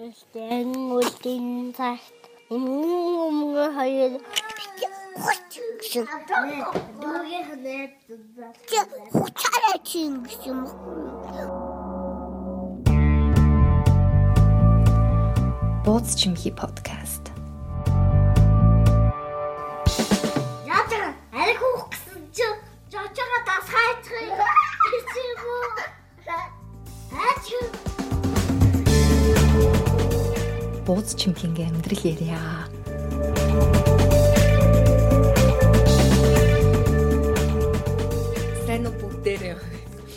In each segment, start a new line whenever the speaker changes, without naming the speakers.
Тэгтэн үлдэн цагт өмнө хоёр гэсэн. Дүүгээ ханаад хуцаараа чинь гэсэн юм.
Бууз чимхи подкаст.
Яатар ариг хөөх гэсэн чи жочоо дасгаачих юм.
Бууз чимхинගේ амьдрал ярья.
Сайн уу бүгдээрээ.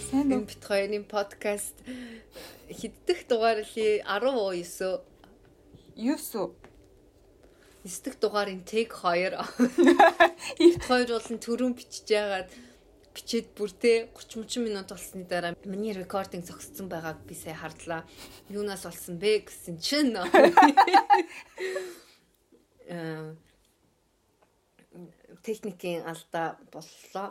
Сайн
Энэ бит хоёрын подкаст хэддэх дугаар ли 19
Юусу
9 дэх дугаарын тэг 2. Бит хоёр бол нь төрөн бичиж яагаад бичээд бүр те 30 30 минут болсны дараа миний рекординг зогссон байгааг би сая хардлаа. Юунаас болсон бэ гэсэн чинь э техникийн алдаа боллоо.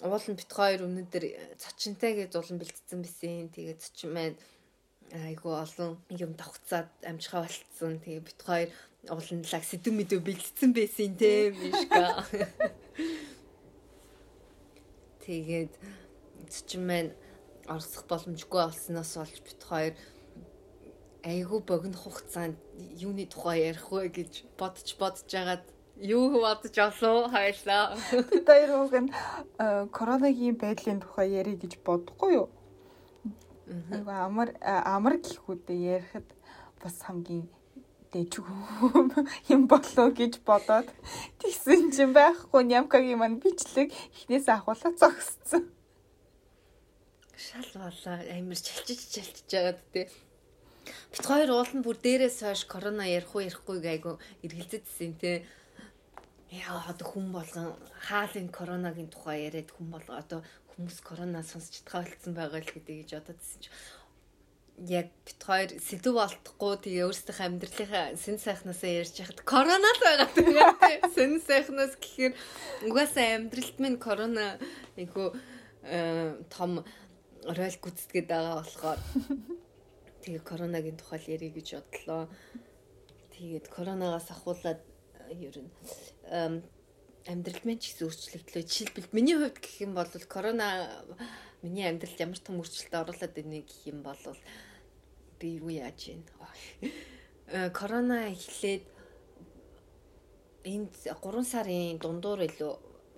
Уул нь бит хоёр өнөдөр цочинтай гэж улан бэлдсэн бисэн. Тэгээ цочин маань айгу олон юм давхцаад амжихаа болцсон. Тэгээ бит хоёр ууланлаг сэдв мэдв бэлдсэн байсан те мишка. Тэгээд цочин маань орсох боломжгүй болсноос болж бит хоёр айгу богино хугацаанд юуны тухай ярих вэ гэж бодож бодож агаад юу бодож олоо хайлаа.
Бид хоёр уг нь э, коронагийн байдлын тухай ярих гэж бодохгүй юу? Нэг амар э, амар гэхүүдээ ярихад бас хамгийн дэжгүй юм болоо гэж бодоод тэгсэн чинь байхгүй нямкагийн мань бичлэг эхнээс ахуулаад зогссон.
Шал болоо амир чалчиж чалчиж байгаад тий. Бит хоёр уул нь бүр дээрээс хойш корона ярих уу ярихгүй гайгүй эргэлзэжсэн тий. Яа одоо хүн болгон хаалын коронагийн тухай яриад хүн болго одоо хүмүүс корона сонсч чадхаа болцсон байгаа л гэдэг гэж бододсэн чи яг бит хоёр сэдв болтохгүй тэгээ өөрсдийнхээ амьдралынхаа сэн сайхнасаа ярьж яхад корона л байгаа тэгээ сэн сайхнаас гэхээр угаасаа амьдралд минь корона айгу том роль гүйцэтгээд байгаа болохоор тэгээ коронагийн тухай ярих гэж бодлоо. Тэгээд коронавигаас ахуулаад ер нь амьдрал минь ч гэсэн өөрчлөгдлөө. Жишээлбэл миний хувьд гэх юм бол корона миний амьдралд ямар том өөрчлөлт оруулаад байна гэх юм бол би юу яаж юм. Корона эхлээд энд 3 сарын дундуур илүү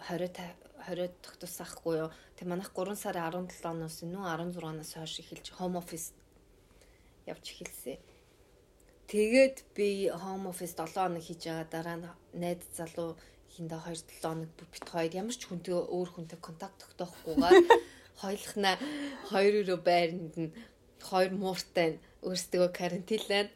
20 20 тогтсохгүй юу. Тэг манайх 3 сарын 17-оноос нүү 16-наас хойш эхэлж home office явж эхэлсэн. Тэгээд би home office 7 хоног хийж байгаа дараа нь найз залуу хиндэ 2 7 хоног бит хоёр ямар ч хүнтэй өөр хүнтэй контакт тогтоохгүйгээр хоёулахна хоёр өрөө байранд нь хоёр мууртай өөрсдөө карантинлаад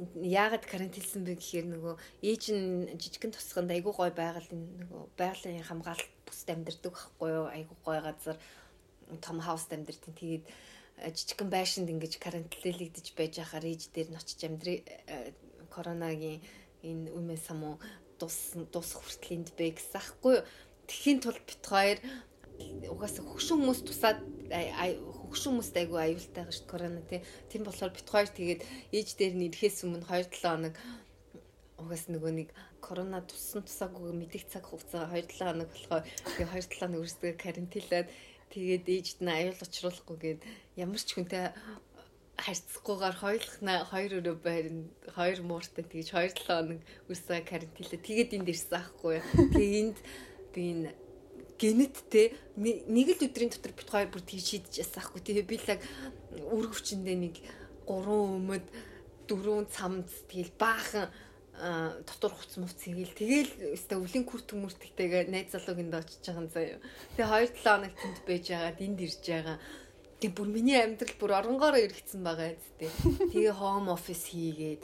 яагаад карантинлсан бэ гэхээр нөгөө ээж нь жижигэн тусганд айгуу гой байгалийн нөгөө байгалийн хамгаалалт бүст амьдэрдэг байхгүй юу? Айгуу гой газар том хауст амьдэрдэг тэгээд жижигэн байшинд ингэж карантинлэгдэж байж байхаар ээж дээр нь очиж амьдрий коронагийн энэ үмээ самуу дус дус хүртлийн бэ гэсэн ахгүй юу? Тэхийн тулд бит хоёр угаасаа хөгшин хүмүүс тусаад хөгшин хүмүүст айгу аюултай дээ корона тий. Тийм болохоор бит хоёр тэгээд ээж дээр нь ирэхээс өмнө 2-7 хоног угаас нөгөө нэг корона туссан тусаагүй мэдих цаг хугацаа 2-7 хоног болохоор тэгээд 2-7 хоног өөрсдөө карантинлаад тэгээд ээжд нь аюул учруулахгүй гээд ямар ч хүнтэй харьцахгүйгээр хоёулахна хоёр өрөө байранд хоёр мууртай тэгж 2-7 хоног өөрсдөө карантинлаа тэгээд энд ирсэн аахгүй. Тэгээд энд би энэ генет те нэг л өдрийн дотор бит хоёр бүр тгий шийдэж ясаа хгүй тэгээ би л яг үр хүчиндээ нэг гурван өмөд дөрвөн цамц тэгэл баахан дотор хуц муц хийгээл тэгэл өстой өвлийн күр төмөртөгтэйгээ найз залуугийн дэ очиж байгаа юм заяа. Тэгээ 2 7 хоног тэнд байж байгаа, энд ирж байгаа. Тэгээ бүр миний амьдрал бүр оронгоороо эргэцсэн байгаа зү. Тэгээ home office хийгээд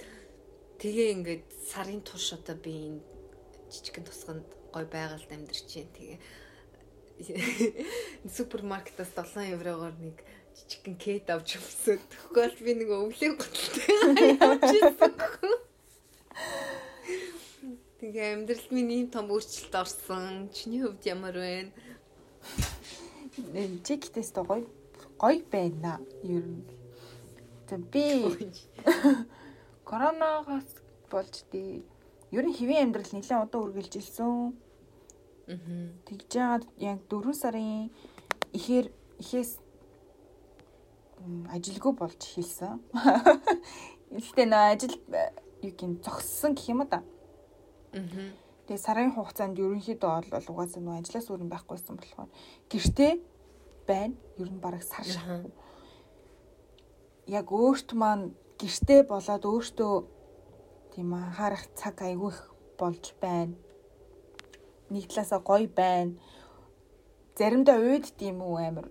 тэгээ ингээд сарын турш одоо би энэ жижигэн тусганд гой байгальд амьдарч чинь тэгээ супермаркетаас 7 еврогоор нэг жижигхэн кет авч өмсөд. Тэгвэл би нэг өвлийн готалтай явж ирсэн. Тэгээ амьдралд минь ийм том өөрчлөлт орсон. Чиний хувьд ямар вэ?
Чигтэс гоё гоё байна. Ер нь За би коронавигоос болж тий ер нь хэвийн амьдрал нэлээд удаан үргэлжилсэн. Тэгж яагаад яг 4 сарын ихээр ихээс ажилгүй болж хэлсэн. Гэхдээ нөө ажил юу гин зогссон гэх юм да.
Мгм.
Тэгээ сарын хугацаанд ерөнхийдөө бол угаасаа нөө ажлаас өөр юм байхгүйсэн болохоор гэртээ байна. Ер нь бараг сар шах.
Аха.
Яг өөрт маань гэртээ болоод өөртөө тийм анхаарах цаг айгүй их болж байна. Нэг талаасаа гоё байна. Заримдаа уйд тийм үү амир.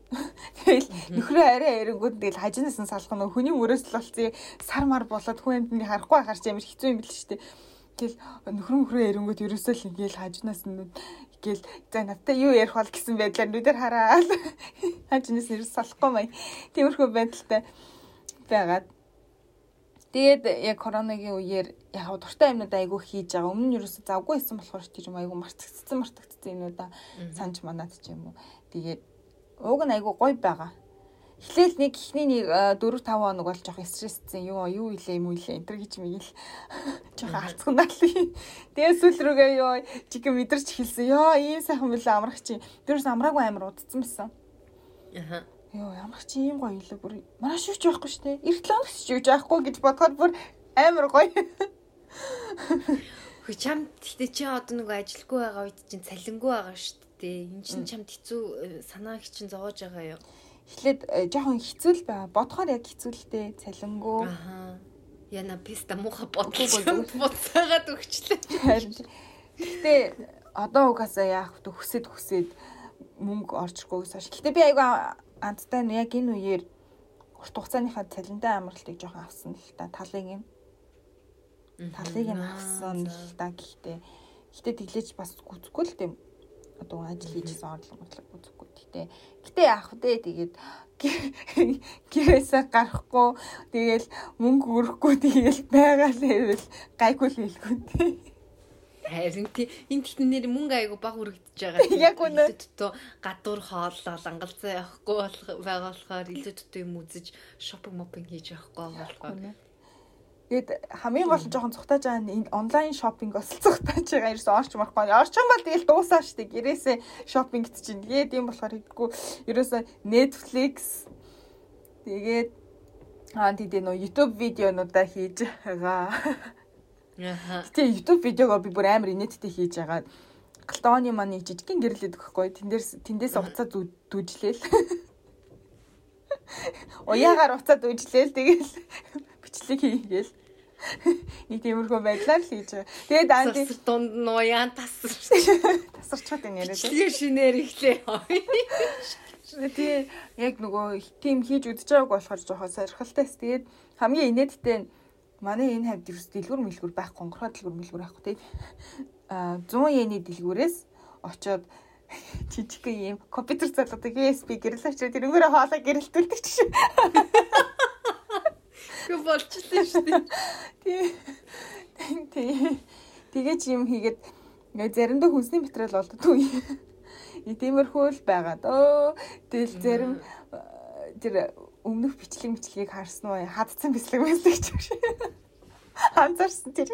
Тэгэл нөхрөө арай эрэнгүүд тэгэл хажинаас нь салах нөх хүний мөрөөс л болцсон сар мар болоод хүн амьтны харахгүй харч амир хэцүү юм бэл шүү дээ. Тэгэл нөхрөө нөхрөө эрэнгүүд ерөөсөө л ингээл хажинаас нь гээл за надтай юу ярих бол гэсэн байдлаар нүдээр хараад хажинаас нь ерөөс салахгүй май. Тиймэрхүү байдалтай байгаад Тэгээд яг коронагийн үеэр яг дуртай юмнууд айгүй хийж байгаа. Өмнө нь ерөөсө завгүй байсан болохоор тэр юм айгүй мартагдсан мартагдсан юмудаа санаж манаад ч юм уу. Тэгээд ууг нь айгүй гоё байгаа. Эхлээл нэг ихний нэг 4 5 хоног бол жоох стрессцэн юу юу илээ юм илээ энэ гэж мэгэл жоох алцгандаа л. Тэгээд сүүл рүүгээ ёо чиг мэдэрч хэлсэн. Ёо ийм сайхан мөлөө амрах чи. Тэрс амраагүй амир удцсан байсан.
Аха.
Йоо ямар ч ийм гоё илүү бүр манай шивч байхгүй шүү дээ. Эртлэн шивч байхгүй гэж бодоход бүр амар гоё.
Хөө чамд гэтээ чи одоо нөгөө ажилгүй байгаа үед чинь цалингүй байгаа шүү дээ. Энд чинь чамд хэцүү э, санааг чинь зовоож байгаа юу?
Эхлээд э, жоохон хэцүү л байгаа. Бодохоор яг хэцүү л дээ. Цалингуу.
Аха. Яна писта муха бодлоо буцаагаад өгчлээ.
Гэтэ одоо угаасаа яах вэ? Хүсэд хүсэд мөнгө орчихгүй гэсэн. Гэтэ би айгүй андтай нь яг энэ үеэр урт хугацааныхаа цалинтай амралтыг жоохон авсан л та. Талыг нь. Талыг нь авсан л та гэхдээ. Гэхдээ тэглэж бас гүцэхгүй л тийм. Одоо ажил хийжсэн орлого бодлого гүцэхгүй. Гэхдээ гэтээ яах вэ? Тэгээд гэрээсээ гарахгүй. Тэгээл мөнгө өрөхгүй. Тэгээл байгаа л хэвэл гайгүй л хэлгүй тий
Харин тий энэ тэгтэн нэр мөнгө айгу баг үргэлдэж байгаа.
Яг үнэ.
Илүү гадуур хооллол ангалцаа явахгүй болох байгаа болохоор илүү дутуу юм үзэж шопинг мопинг хийж явахгүй байгаа болохоор.
Тэгэд хамгийн гол нь жоохон цухтааж байгаа нь онлайн шопинг бас цухтааж байгаа ерөөс орч марахгүй. Орчин бол тэгэл дуусаа штэ гэрээсээ шопингт чинь. Тэгээд юм болохоор хийдэггүй ерөөсөө Netflix тэгээд аа тийм нөө YouTube видеонуудаа хийж байгаа. Тэгээ YouTube видеогоо би бүр амар инээдтэй хийж байгаа. Галтооны маань нэг жижигхэн гэрлээд өгөхгүй. Тэндээс тэндээс уцаа дүүжлээл. Уяагаар уцаа дүүжлээл тэгэл бичлэг хийгээл. Нэг тиймэрхүү байдлаар л хийж байгаа. Тэгээд анди
Сасар дунд нуян тасар.
тасарчаад байна яриад.
Тэгээ шинээр ихлээ.
Тэгээ яг нөгөө тийм хийж үдчихэж байгааг болохоор жоохон сорхилтайс. Тэгээд хамгийн инээдтэй нь манай энэ хавьд ерөөс дэлгүр мэлгүр байхгүй, гонгороо дэлгүр мэлгүр байхгүй тийм. Аа 100 йены дэлгүүрээс очоод жижиг юм компьютер залгадаг USB гэрэл очоод тэрнгээрээ хоолоо гэрэлтүүлдэг чинь.
Гү болчихлоо шүү дээ.
Тий. Тий. Тэгээ чи юм хийгээд заримдаа хүнсний материал болдог үе. Тиймэрхүү л байгаа дөө. Тэгэл зарим тэр өмнөх бичлэг мэтлэгийг харсан уу? Хадцсан бислэг мэслэг ч гэж. Анзаарсан тэр.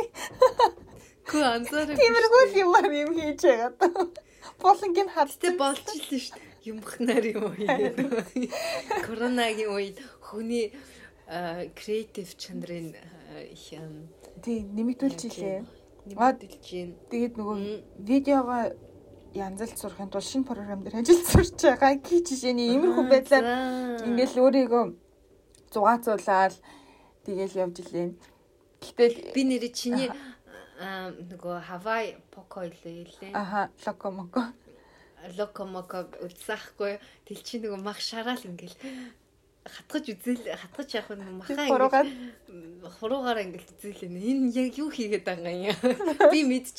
Гү анзаарах.
Тиймэрхүү юмар юм хийж байгаа дөө. Болонгийн хадцсан.
болчихлоо шүү дээ. Юмхнаар юм уу хийгээд. Коронагийн үед хүний креатив чанарын их юм
Тий, нэмэгдүүлж илээ.
нэмэгдүүлж байна.
Тэгээд нөгөө видеогоо янзалж сурахын тулд шинэ програм дээр ажиллаж сурч байгаа. Ки жишээний иймэрхүү байдлаар ингээл өөрийгөө зугаацуулаад тэгэл явж илээ. Гэтэл
би нэр чиний нөгөө Хавай Поко илээ
аха локомоко
Локомоко үлсахгүй тэл чи нөгөө мах шараал ингээл хатгаж үзэл хатгаж явах нь махаа
хуруугаад
хуруугаар ингээл үзээлээ. Энэ яг юу хийгээд байгаа юм. Би мэдж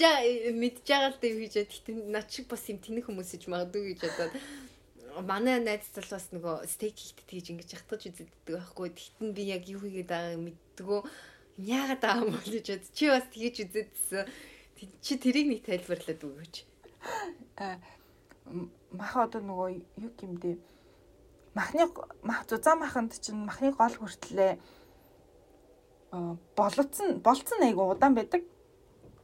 мэдж байгаа л дээ хийж байгаа. Гэтэ над шиг бас юм тэнэг хүмүүс иж магадгүй гэж бодоод манай найз тал бас нөгөө стейк хийхдээ тэгж ингэж хатгаж үзэлдэг байхгүй. Тэгтэн би яг юу хийгээд байгааг мэддэггүй. Яагаад байгаа юм бол гэж бод. Чи бас тэгж үзээдсэн. Чи тэрийг нэг тайлбарлаад өгөөч.
мах одоо нөгөө юу гэмдэ махны мах зузаан маханд чинь махны гол хүртлээ болцсон болцсон айгу удаан байдаг.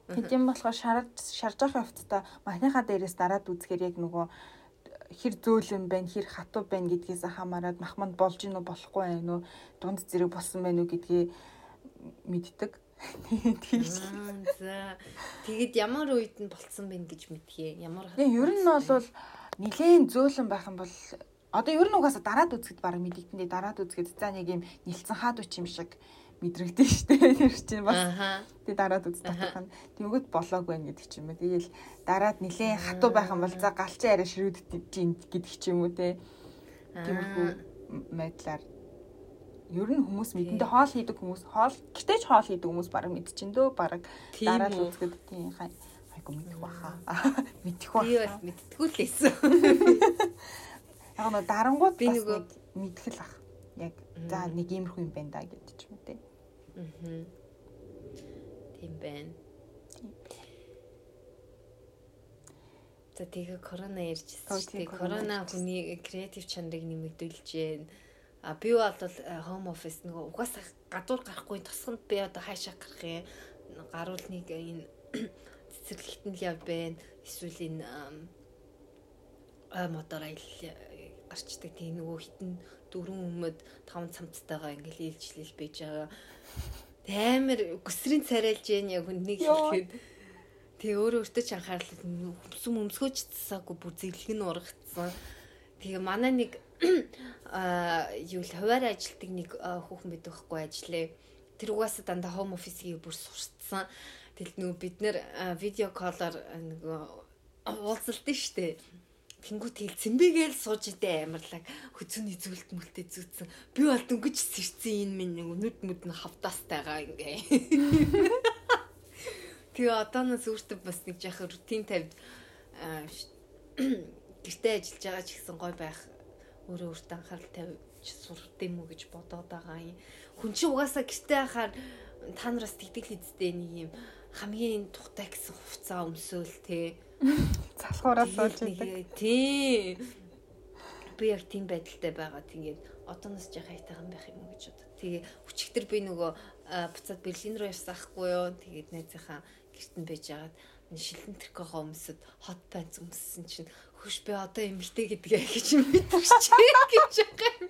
Тэдэм болохоор шарж шарж байгаа хувцастай махныхаа дээрээс дараад үзэхээр яг нөгөө хэр зөөлөн байна, хэр хатуу байна гэдгээс хамаарат махманд болж гинөө болохгүй байна уу, дунд зэрэг болсон байна уу гэдгийг мэддэг. Тэгж.
Тэгэд ямар үед нь болцсон бэ гэж мэдхий. Ямар
Тэгээ ер нь бол нилээн зөөлөн байх юм бол одоо ер нь угаасаа дараад үзэхэд баг мэдэгдэндээ дараад үзэхэд за нэг юм нилцэн хаад үч юм шиг мэдрэгдэн штэ тэр чинь бас тэг дараад үз татах нь. Тэгвэл болоог байна гэдэг ч юм уу тэгэл дараад нилээн хатуу байх юм бол за галчин арай ширүүдэж гэдэг ч юм уу те. Тиймэрхүү байдлаар ер нь хүмүүс мэдэндээ хоол хийдэг хүмүүс хоол гэтэж хоол хийдэг хүмүүс баг мэдчихээн дөө баг дараад үзэхэд тийм хай айгу мэдэх баха. Мэдэх
Би бас
баха.
Мэдтгүү л лээсэн.
яг нь дарангууд
Би нөгөө-
нэг мэдэх л ах яг за нэг иймэрхүү юм байна да гэдэг ч юм те
Аа. Тийм байна. За тэгээ корона
Өө,
ярьжсэн шүү дээ.
корона
хүний креатив чанарыг нэмэгдүүлж байна. А би бол home office нөгөө угаасаа гадуур гарахгүй тосгонд би одоо хаашаа гарах юм. Гаруул нэг энэ цэцэрлэгтэн л яв байна. Эсвэл энэ а мотор аялал гарчдаг тийм нөгөө хитэн дөрвөн өмөд таван цамцтайгаа ингээл ээлжлэл байж байгаа. Амар гүсрийн царайлж яан яг хүнийг
Йоо.
хэлэхэд Тэгээ өөрөө өөртөө ч анхаарал хүмсүм өмсгөөч цасаагүй бүр зэрлэг нь ургацсан. Тэгээ манай нэг аа юу л хуваар ажилтдаг нэг хүүхэн бид байхгүй ажиллаа. Тэр угаасаа дандаа home office-ийг бүр сурцсан. Тэгэл нөгөө бид нэр видео коллоор аа, нөгөө уулзалдсан штэ. Тэнгүү тэгэл цэмбигээл сууж идэ амарлаг хөцөний зүйлт мүлтэ зүүцсэн. Би бол дөнгөж сэрцэн энэ минь нүд мүд нь хавтаастайгаа ингээ. Тэгээ одооноос өөртөө бас нэг жаахан рутин тавьд гэртээ ажиллаж байгаа ч гэсэн гой байх өөрөө өөртөө анхаарал тавьж сурд юм уу гэж бодоод байгаа юм. Хүн чинь угаасаа гэртээ хахаар та нараас тэгдэг л эзтэй нэг юм хамгийн тухтай гэсэн хувцас өмсөөл те.
Залхуураас
Тэгээд
идэг
Тий. Би яг тийм байдалтай байгаа. Тэгээд одооноос жаа хайтайхан байх юм гэж бодод. Тэгээ өчигдөр би нөгөө буцаад Берлин руу явсан ахгүй юу. Тэгээд найзынхаа гэрт нь байж агаад энэ шилэн трикогоо өмсөд хот панц өмссөн чинь хөш би одоо имэлтэй гэдгээ гэж мэдэрчээ гэж байгаа юм.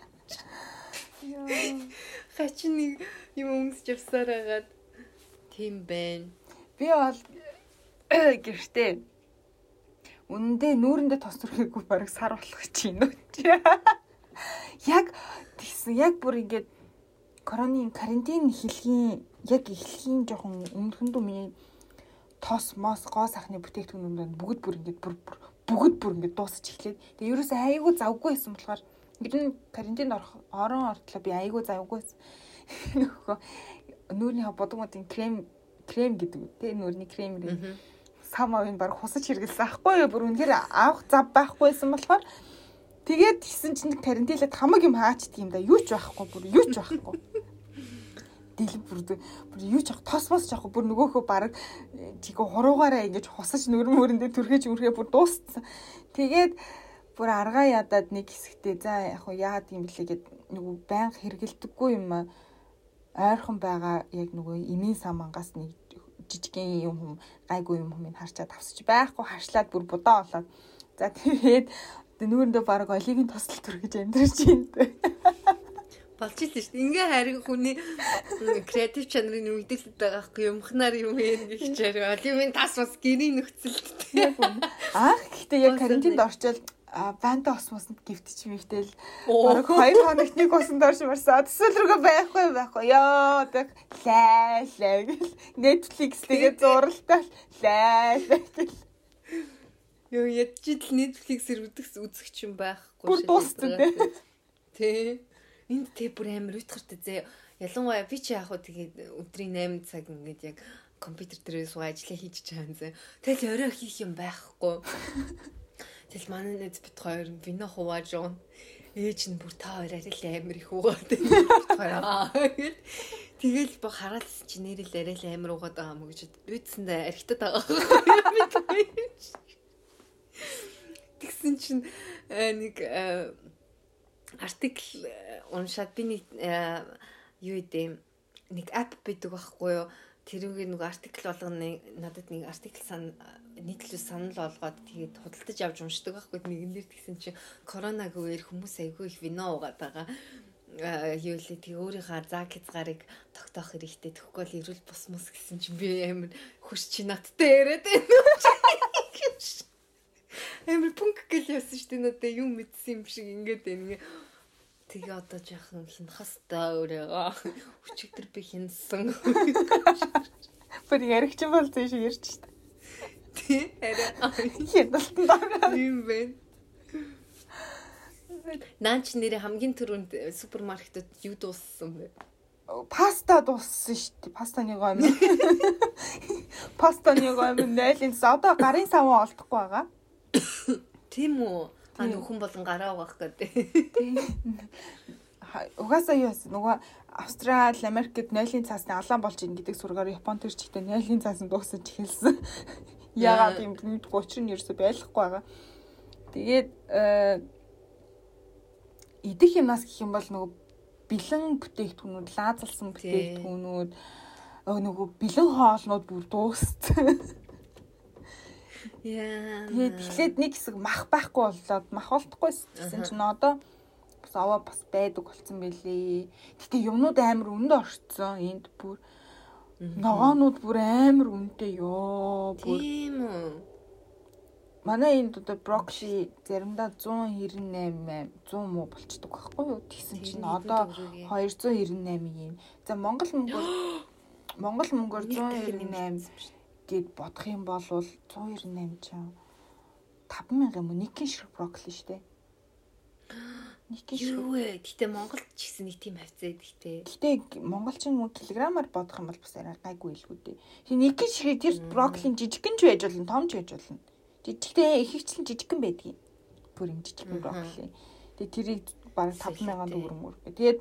Хачин нэг юм өмсөж явсаар агаад тийм байна.
би бол гэртээ үнэндээ нүүрэндээ тос төрхийгүй бараг сар болох чинь үү яг тэгсэн яг бүр ингээд короны карантин хэлхийн яг эхлэхийн жоохон өмнөхөндөө миний тос мос гоо сахны бүтээгдэхүүнүүд бүгд бүр ингээд бүр бүгд бүр ингээд дуусаж эхлээд. Тэгээ ерөөсөө айгүй завгүй байсан болохоор ер нь карантинд орох орон ортлоо би айгүй завгүй нөхөө нүүрний бодгомодын крем крем гэдэг үү те нүүрний крем нэр сам авын баг хусаж хэргэлсэн аахгүй юу? Бүр үнэхээр авах зав байхгүйсэн болохоор тэгээд гисэн чинь карантинлаад хамаг юм хаачдаг юм да. Юу ч байхгүй бүр юу ч байхгүй. Дил бүр бүр юу ч ах тос бос ч ахгүй. Бүр нөгөөхөө баг чигээ хуруугаараа ингэж хусаж нүрэн мөрөндөө түрхэж үрхээ бүр дууссан тэгээд бүр аргаа ядаад нэг хэсэгтээ за яг хуу яагаад юм блэ гэд нөгөө байнга хэргэлдэггүй юм ойрхон байгаа яг нөгөө эмийн сан мангаас нэг жижигхэн юм хүм гайгүй юм хүмийг харчаад тавсаж байхгүй харшлаад бүр будаа болоод за тэгээд нүүрэндээ баг оливын тослол төргөж амьдрч юм дээ.
Болж исэн шүү дээ. Ингээ харин хүний креатив чанарын нэмэгдэлтэй байгаа байхгүй юм хнаар юм гэх чараа. Оливын тас бас гэрийн
үнэ. Анх гэхдээ яг карантинд орчвол а банта осмоснд гівтч мэгтэл
Оо.
баг 2 хоногт нэг усанд орж марсаа төсөл рүүгээ байхгүй байхгүй ёо тэг лай лай гэл Netflix тэгээ зуралтай лай лай гэл
Юу ядчил Netflix-ээр үзэх үзэх юм байхгүй
Бүр дууссан, тий.
Тэ. Энд тэ бүр амар уйтгартай зэ. Ялангуяа би чи яг хуу тэгээд өдрийн 8 цаг ингээд яг компьютер дээрээ суу ажиллаа хийж чаан зэ. Тэгэл орой хийх юм байхгүй. Тэгэл манай нэз бит хоёр вино хувааж байгаа. Ээж нь бүр та хоёр арай л амар их уугаад байна. Тэгэл бо хараалс чи нэрэл арай л амар уугаад байгаа юм гэж бидсэндээ архитад байгаа. Тэгсэн чинь э, нэг э, артикл э, уншаад би нэг юу идэм нэг app байдаг байхгүй юу? Тэрүүгээ нөгөө артикл болгоно надад нэг артикл сан нийтлүү санал болгоод тэгээд худалдаж авч уншдаг байхгүй нэгэн дээр тэгсэн чинь коронаг үеэр хүмүүс айгүй их вино уугаад байгаа юу л тий өөрийнхөө заг хязгаарыг тогтоох хэрэгтэй тэгэхгүй л эрүүл бус мус гэсэн чинь би амар хүч чи надтай яриад байна. Амар пунк гэл яасан шүү дээ надад юм мэдсэн юм шиг ингээд байна. Тэгээ одоо жаахан хинхас та өөрөө өчигдөр би хинсэн.
Бүр яригч бол зэн шиг ярьж штэ.
Тий арай
Хятадтан дараа.
юм байна. Наанч нэрээ хамгийн түрүүнд супермаркетад юу дууссан бэ?
Паста дууссан штэ. Пастаны гомь. Пастаны гомь найлын одоо гарын саван олдохгүй байгаа.
Тийм үү? А нөхөн болон гараа угаах гэдэг.
Угаасаа юу вэ? Нөгөө Австрали, Америкт нойлын цаасны алаан болж ийн гэдэг сургаар Японд төрч ихтэй нойлын цаас нь дуусаж эхэлсэн. Яагаад юм бэ? Учир нь ерөөсөй байхгүй байгаа. Тэгээд э, идэх юмнаас гэх юм бол нөгөө бэлэн бүтээгдэхүүнүүд, лаазалсан бүтээгдэхүүнүүд нөгөө бэлэн хоолнууд бүр дууссан.
Яа.
Тэгээд эхлээд нэг хэсэг мах байхгүй боллоо. Мах болтохгүй гэсэн чинь одоо бас аваа бас байдаг болсон байлээ. Гэтэ юмнууд амар өндө орцсон. Энд бүр ногоонууд бүр амар үнэтэй ёо.
Тийм үү?
манай энд одоо брокколи заримдаа 198 100 муу болчдөг байхгүй юу? Тэгсэн чинь одоо
төгрөгийг.
298 юм. За Монгол мөнгөөр Монгол мөнгөөр
Нэг дахин
198
нэмэгдсэн шүү
гэд бодох юм бол 198 чам 5000 юм уу? Нэг киш брокколи шүү дээ. Нэг киш.
Юу вэ? Гэтэ Монголд ч гэсэн нэг тийм хавцаа идэгтэй.
Гэтэ монголчин мөнгө килограммаар бодох юм бол бас арай гайгүй л үү дээ. Тэгээ нэг киш тэр брокколин жижигхэн ч байж болно, том ч байж болно. Жижигтэй их хвчлэн жижигхэн байдгийг. Бүр юм жижигхэн брокколи. Тэгээ тэрийг бараг 5000 төгрөг мөр. Тэгээд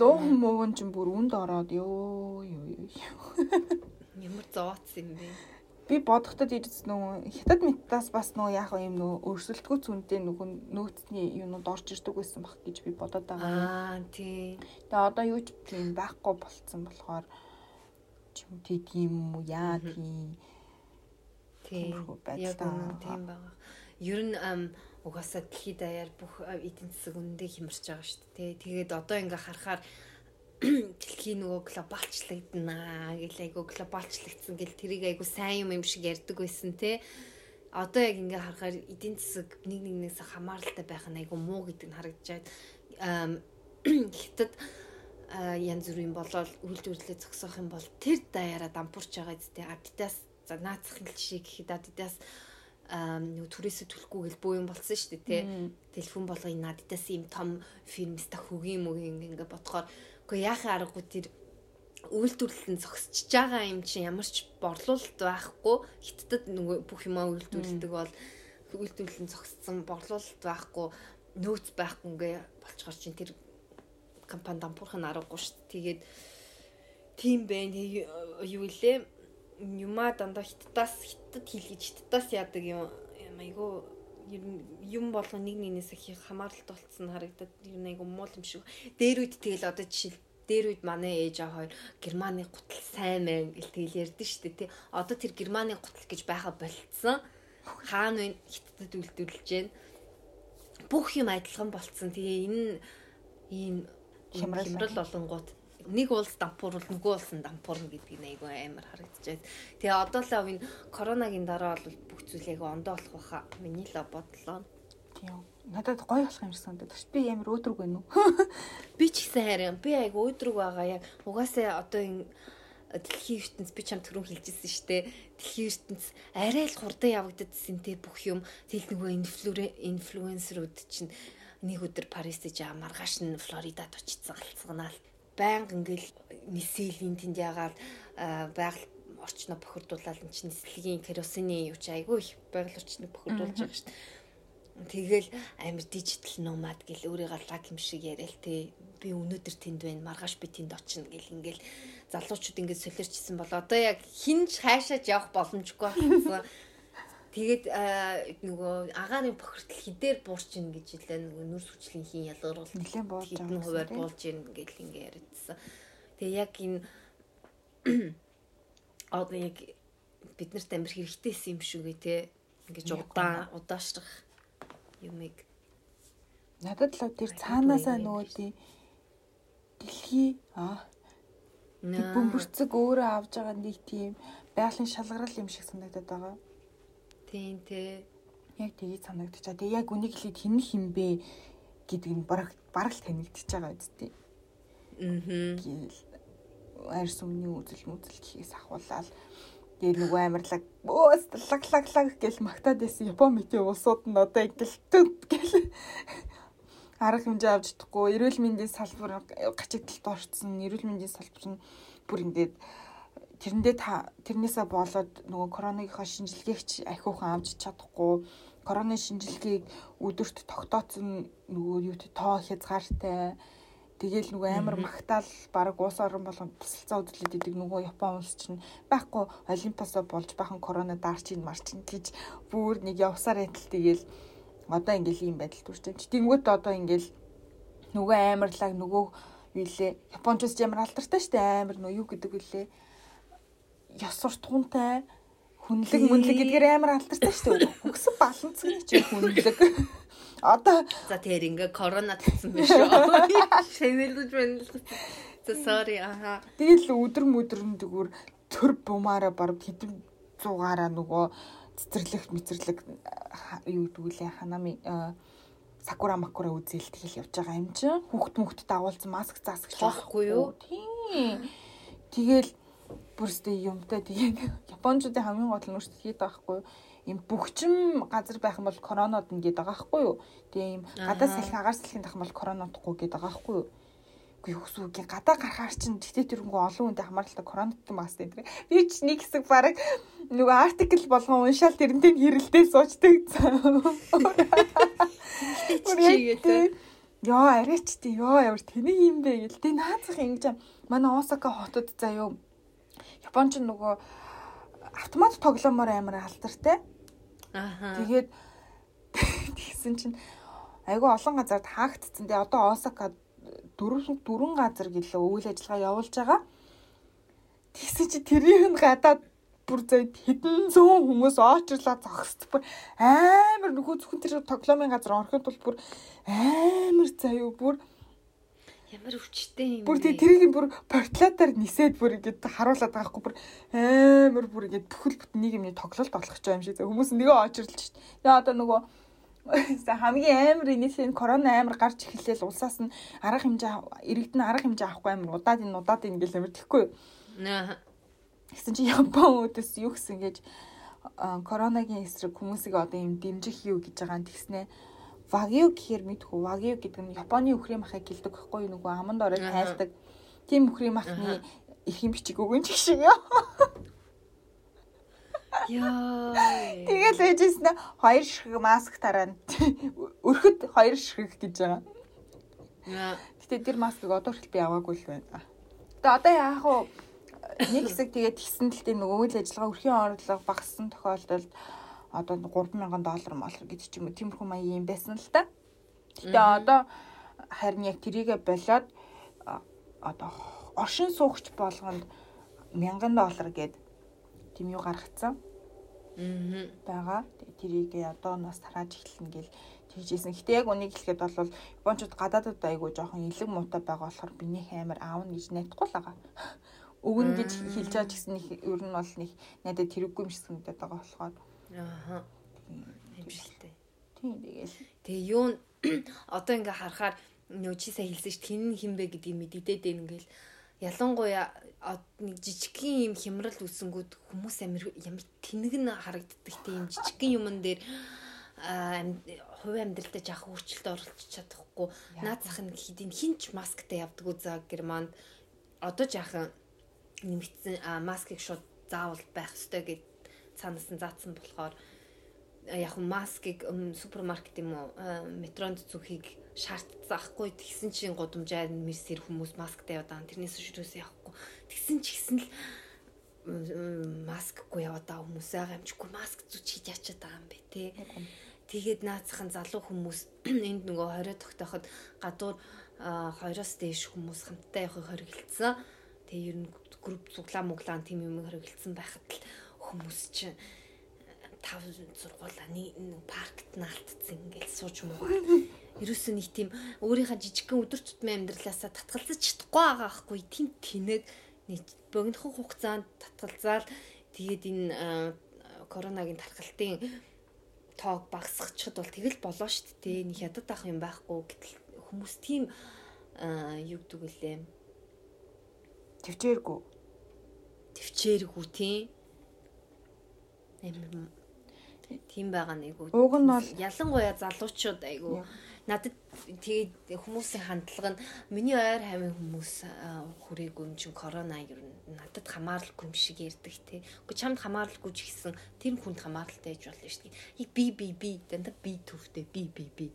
луухан мууган ч бүр үнд ороод ёо ёо ёо.
Ямар зооц юм бэ?
Би бодохдод ирс нөгөө хятад метаас бас нөгөө яг юм нөгөө өрсөлдгөө цүнтэй нөгөө нөөцний юмуд орж ирдэг байсан баг гэж би бодоод байгаа.
Аа тий.
Тэгээ одоо юу ч тийм байхгүй болцсон болохоор чим тийм юм уу яа
Тий.
Байдалтай
Яг үнэн тийм байгаа. Ер нь угаасаа дэлхийд даяар бүх эдийн засаг үндэ хямарч байгаа шүү дээ. Тэгээд одоо ингээ харахаар дэлхийн нөгөө глобалчлагдана гэл айгу глобалчлагдсан гэл тэрийг айгу сайн юм юм шиг ярьдаг байсан те. Одоо яг ингээ харахаар эдийн засаг нэг нэгнээс хамааралтай байх нь айгу муу гэдэг нь харагдаж байна. Хятад янз бүрийн болол үйлдвэрлэлээ зогсоох юм бол тэр даяараа дампуурч байгаа зү Adidas за наацхан жишээ гэхэд аа нөгөө түрээсээ төлөхгүй гэл буу юм болсон шүү дээ тий. Телефон болгоё Adidas ийм том фирмста хөгийн мөгийн ингээ бодохоор үгүй яхаа аргагүй тэр үйлдвэрлэл нь зогсчихж байгаа юм чинь ямар ч борлуулалт байхгүй хиттад нөгөө бүх юмаа үйлдвэрлэдэг бол үйлдвэрлэл нь зогссон борлуулалт байхгүй нөөц байхгүй ингээ болчгоор чинь тэр компани дампуурх нь аргагүй шүү дээ. Тэгээд тийм байна. Юу илээ юмаа дандаа хиттаас хиттад хийлгэж хиттаас яадаг юм айгу ер нь юм болгоо нэг нэгнээс их хамааралт болцсон харагдаад ер нь айгу муул юм шиг. Дээр үед тэгэл одоо жишээл дээр үед манай ээж аа хоёр германы гутал сайн мэн гэл тэгэл ярьдэн штэ тий. Одоо тэр германы гутал гэж байха болцсон. Хаана вэ хиттад үлдүүлж байна. Бүх юм адилхан болцсон. Тэгээ энэ ийм
хямрал
болонгууд нэг улс дампуурвал нөгөө улс нь дампуурна гэдгийг айгүй амар харагдчихэв. Тэгээ одоо л энэ коронагийн дараа бол бүх зүйл айгүй ондоо болох байхаа. Миний л бодлоо.
тийм. Надад гоё болох юм шиг санагдаж. Би амар өөдрөг байна уу?
Би ч гэсэн харин би айгүй өөдрөг байгаа яг угаасаа одоо энэ дэлхийн ертөнц би чам түрүүн хэлжсэн шүү дээ. Дэлхийн ертөнц арай л хурдан явагддсан те бүх юм. Тэгэл нөгөө инфлюенсерүүд чинь нэг өдөр Парист жаа маргааш нь Флоридад очицсан галцганаал. Баян ингээл нисэлийн тэнд ягаад байгаль орчноо бохирдуулаад эн чинь нислэгийн керосины юу ч айгүй их байгаль орчныг бохирдуулж байгаа шүү дээ. Тэгэл амир дижитал номад гэл өөрийгөө лаг юм шиг яриа л те би өнөөдөр тэнд байна маргааш би тэнд очино гэл ингээл залуучууд ингээд солиорчсон бол одоо яг хинж хайшааж явах боломжгүй болсон. Тэгээд нөгөө агаарын бохирдол хідээр буурч ийн гэж хэлээ нөгөө нүрс хүчлийн хин ялгаруулалт
Нилээн буулж
хэдэн
байгаа
хуваар
гэсэн, тий?
буулж ийн гэл ингээ яриадсан. Тэгээ яг энэ одоо яг биднэрт амир хэрэгтэйсэн юм шүү гэ те. Ингээд удаан удаашрах юмыг
Надад л тэр цаанаасаа нөгөө тий дэлхий аа бөмбөрцөг өөрөө авж байгаа нэг тийм байгалийн шалгарал юм шиг санагдаад байгаа.
Тийм те.
Яг тгий санагдчихаа. Тэгээ яг үнийг хэлээд хэн хинбэ гэдэг нь бараг бараг л танигдчихж байгаа үстэй.
Аа.
Гэл арьс өмнө үзэл мүзэл гэхээс ахуулаад тэгээ нөгөө амарлаг өөс лаг лаг лаг гэл магтаад байсан Япон мэтийн улсууд нь одоо ингээл төд гэл арга хэмжээ авч чадахгүй эрүүл мэндийн салбар гачигдалд орцсон эрүүл мэндийн салбар нь бүр ингээд тэрэндээ та тэрнээсээ болоод нөгөө коронавигийнхаа шинжилгээгч ахиухан авч чадахгүй короны шинжилгээг өдөрт тогтооцсон нөгөө юу те тоо хязгаартай. Тэгэл нөгөө амар магтаал баг уус орон болгонд тусалцаа үзлээд идэг нөгөө Япон улс чинь. Байхгүй олимпиасаа болж бахан корона даарч ин марч ин гэж бүр нэг явсаар байтал тэгэл одоо ингээл ийм байдал байна. Тэнгүүт одоо ингээл нөгөө амарлаг нөгөө юу лээ Япончууд ч амар алдартай штэ амар нөгөө юу гэдэг вүлээ ёс суртахуунтай хүнлэг мөнлэг гэдгээр амар алдартай штэ өгсөн баланцгийн чи хүнлэг Одоо
за тэр ингээ корона татсан биш үү? Шэнэлж байна л. За sorry аха.
Тэгэл өдөр мөдрөн тэгүр төр бумаараа баруун хэдэн зугаараа нөгөө цэцэрлэг мэцэрлэг юу гэдгүүлээ ханами сакура макура үзэл тэгэл явж байгаа юм чи хүүхд мөхд дагуулсан маск заасгч
байхгүй юу?
Тийм. Тэгэл бүрстэй юмтай тэгээд японочдын хамгийн гол нь өөрсдөд хийдэг байхгүй ийм бөхчм газар байх юм бол коронод нь гээд байгаа байхгүй юу. Тэгээ ийм гадаа салхи агаар салхинд ах юм бол коронодохгүй гээд байгаа байхгүй юу. Үгүй юу үгүй гадаа гарахаар чинь тэгтээ тэрнгүү олон хүнтэй хамааралтай коронавирус багс гэдэг. Би ч нэг хэсэг баг нөгөө артикл болгон уншаал тэрнтэй хэрэлдээ суучдаг. Йоо арайч тий ёо ямар тэнийг юм бэ гэл. Тэ наацах ингэж манай Осака хотод заяо Японч нөгөө автомат тоглоомоор амар алдартай.
Аха.
Тэгээд тэгсэн чинь айгүй олон газарт хаагдцсан. Тэгээ одоо Осака дөрвөн дөрвөн газар гэлээ үйл ажиллагаа явуулж байгаа. Тэгсэн чи тэрийг нь гадаад бүр зөө хэдэн зуун хүмүүс очрлаа зогсд бүр амар нөхөө зөвхөн тэр тоглоомын газар орохын тулд бүр амар заяа бүр
Ямар өвчтэй юм?
Бүр тий тэрийг бүр порталатаар нисээд бүр ингэж харуулад байгаа хгүй бүр амар бүр ингэж бүхэл бүтэн нэг юмний тоглолт болох ч юм шиг хүмүүс нэгэ очирлж шít. Тэгээ одоо нөгөө хамгийн амар инээсээ корона амар гарч эхэллээ улсаас нь арга хэмжээ иргэдэн арга хэмжээ авахгүй амар удаад энэ удаад энэ гэл амар тэхгүй.
Аа.
Гэсэн чи Япон өөдөөс юу гэсэн гэж коронагийн эсрэг хүмүүсийг одоо юм дэмжих юу гэж байгаа юм тэгснэ вагю гэхээр мэдхүү вагю гэдэг нь Японы үхрийн махыг гэлдэг юу нөгөө аманд ороод тайлдаг тийм үхрийн махны эрхэм бичиг өгөн ч шиг ёо.
Яа.
Тэгэл ээжсэн хоёр ширхэг маск тараа. Өрхөд хоёр ширхэг гэж байгаа. Гэтэ тэр маскыг одоо хүртэл би аваагүй л байна. Тэгээ одоо яах вэ? Нэг хэсэг тэгээд тэгсэн л тийм нөгөө үйл ажиллагаа өрхийн орлого багассан тохиолдолд одоо 3000 доллар молор гэдэг ч юм уу тиймэрхүү маягийн юм байсан л та. Гэтэ одоо харин яг трийгэ болоод одоо оршин суугч болгонд 1000 доллар гээд тийм юу гаргацсан.
Аа.
байгаа. Тэгээ тэрийг одоо нас тарааж эхэлнэ гэл тэгжсэн. Гэтэ яг үнийг хэлэхэд бол Япончууд гадаадд айгүй жоохон илэг муутай байгаа болохоор биний амар аавна гэж найдахгүй л байгаа. Өгнө гэж хэлж байгаа ч гэсэн их ер нь бол нэг надад тэрэггүй юм шиг санагдаад байгаа болохоор.
Аа. Хэмжилтэй.
Тийм тэгэл.
Тэгээ юу одоо ингээ харахаар нөө чи сая хэлсэн ш тэн хинбэ гэдгийг мэддээд байна ингээл ялангуяа нэг жижигхэн юм хямрал үсэнгүүд хүмүүс амир ямар тэнэг нь харагддаг тийм жижигхэн юмн дээр аа, хувь амьдралдаа жаах өөрчлөлт оруулж чадахгүй наад зах нь хэдийн хинч масктай явдаг үзаа германд одоо жаахан нэмэгдсэн аа, маскыг шууд заавал байх ёстой гэд цаанаас нь заасан болохоор яг нь маскыг супермаркет юм уу метронд зүхийг шаардсаахгүй тэгсэн чинь гудамжаар мэрсэр хүмүүс масктай яваад тэрнээс шүрээс явахгүй. Тэгсэн ч гэсэн л маскгүй яваад хүмүүс байгаа юмчгүй маск зүч хийж ячаад байгаа юм бэ те. Тэгээд наацхан залуу хүмүүс энд нөгөө хорио тогтооход гадуур а, хоёроос дээш хүмүүс хамтдаа явахыг хоригдсан Тэгээ ер нь групп цуглаа муглаан тийм юм хэрэгэлсэн байхад л хүмүүс чинь тав сургуулаа нэг паркт наалтцсан ингээл сууж муугаад ерөөсөө нэг тийм өөрийнхөө жижигхэн өдөр тутмын амьдралаасаа татгалзаж чадахгүй байгаа байхгүй тийм тэнэг нэг богинохон хугацаанд татгалзаал тэгээд энэ коронагийн тархалтын тоог багасгачихад бол тэгэл болоо шүү дээ. Нэг ядад авах юм байхгүй гэтэл хүмүүс тийм юу гэдэг үлээ.
Төвчээргүй.
Төвчээргүй тийм. Амар тийм байгаа нэг үү.
Уг нь бол
ялангуяа залуучууд айгу надад тэгээд хүмүүсийн хандлага нь миний ойр хавийн хүмүүс хүрээгүй юм чин корона ер нь надад хамааралгүй юм шиг ярьдаг те. Уу чамд хамааралгүй ч гэсэн тэр хүнд хамааралтай ээж болно шүү дээ. Би би би дандаа би төвтэй би би би.